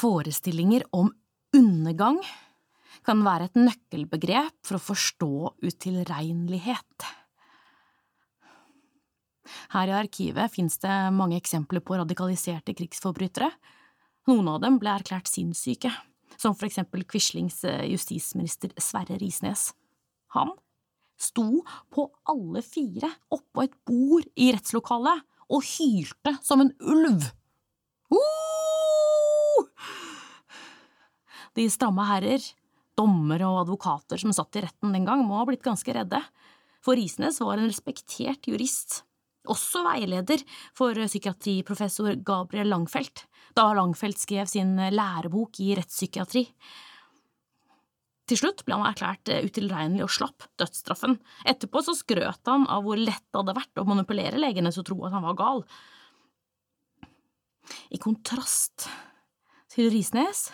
Forestillinger om undergang kan være et nøkkelbegrep for å forstå utilregnelighet. Her i arkivet finnes det mange eksempler på radikaliserte krigsforbrytere. Noen av dem ble erklært sinnssyke, som for eksempel Quislings eh, justisminister Sverre Risnes. Han sto på alle fire oppå et bord i rettslokalet og hylte som en ulv. De stramme herrer, dommere og advokater som satt i retten den gang, må ha blitt ganske redde, for Risnes var en respektert jurist, også veileder for psykiatriprofessor Gabriel Langfelt, da Langfelt skrev sin lærebok i rettspsykiatri. Til slutt ble han erklært utilregnelig og slapp dødsstraffen. Etterpå så skrøt han av hvor lett det hadde vært å manipulere legene til å tro at han var gal. I kontrast til Risnes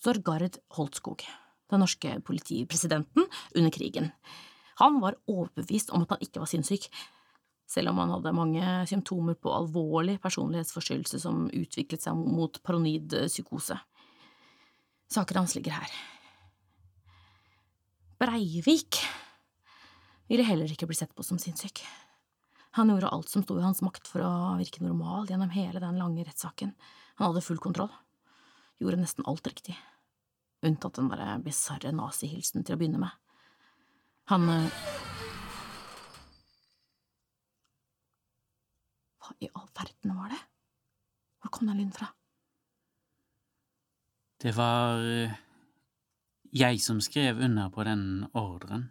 står Gard Holtskog, den norske politipresidenten under krigen. Han var overbevist om at han ikke var sinnssyk, selv om han hadde mange symptomer på alvorlig personlighetsforstyrrelse som utviklet seg mot paranoid psykose. Saken hans ligger her. Breivik ville heller ikke bli sett på som sinnssyk. Han gjorde alt som sto i hans makt for å virke normal gjennom hele den lange rettssaken. Han hadde full kontroll. Gjorde nesten alt riktig. Unntatt den derre bisarre nazihilsen til å begynne med. Han eh, Hva i all verden var det? Hvor kom den lyden fra? Det var eh, jeg som skrev under på den ordren.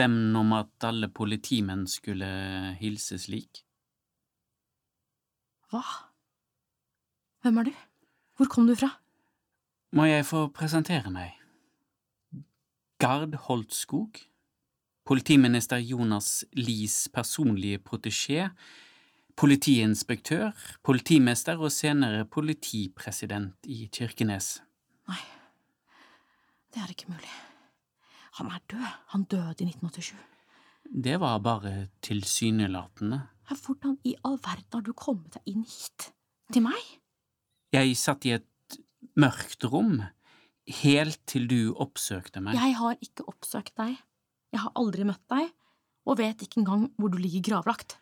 Dem om at alle politimenn skulle hilse slik. Hva? Hvem er du? Hvor kom du fra? Må jeg få presentere meg? Gard Holtskog, politiminister Jonas Lies personlige protesjé, politiinspektør, politimester og senere politipresident i Kirkenes. Nei, det er ikke mulig. Han er død. Han døde i 1987. Det var bare tilsynelatende. Hvordan i all verden har du kommet deg inn hit? Til meg? Jeg satt i et mørkt rom helt til du oppsøkte meg. Jeg har ikke oppsøkt deg. Jeg har aldri møtt deg, og vet ikke engang hvor du ligger gravlagt.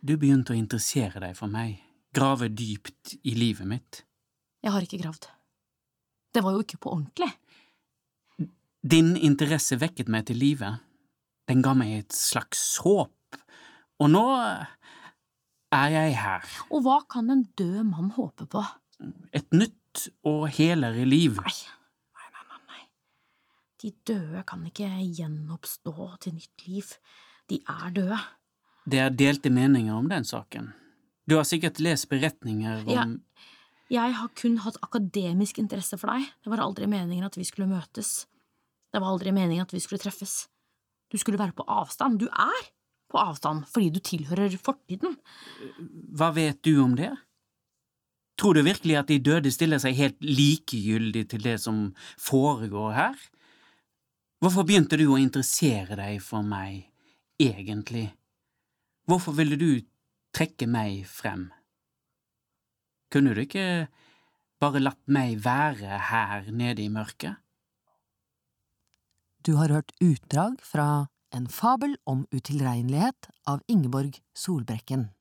Du begynte å interessere deg for meg, grave dypt i livet mitt. Jeg har ikke gravd. Det var jo ikke på ordentlig. Din interesse vekket meg til live. Den ga meg et slags håp, og nå er jeg her. Og hva kan en død mann håpe på? Et nytt og helere liv. Nei, nei, nei, nei, nei. De døde kan ikke gjenoppstå til nytt liv. De er døde. Det er delte meninger om den saken. Du har sikkert lest beretninger om Ja. Jeg har kun hatt akademisk interesse for deg. Det var aldri meningen at vi skulle møtes. Det var aldri meningen at vi skulle treffes. Du skulle være på avstand. Du er på avstand fordi du tilhører fortiden. Hva vet du om det? Tror du virkelig at de døde stiller seg helt likegyldig til det som foregår her? Hvorfor begynte du å interessere deg for meg, egentlig? Hvorfor ville du trekke meg frem? Kunne du ikke bare latt meg være her nede i mørket? Du har hørt utdrag fra En fabel om utilregnelighet av Ingeborg Solbrekken.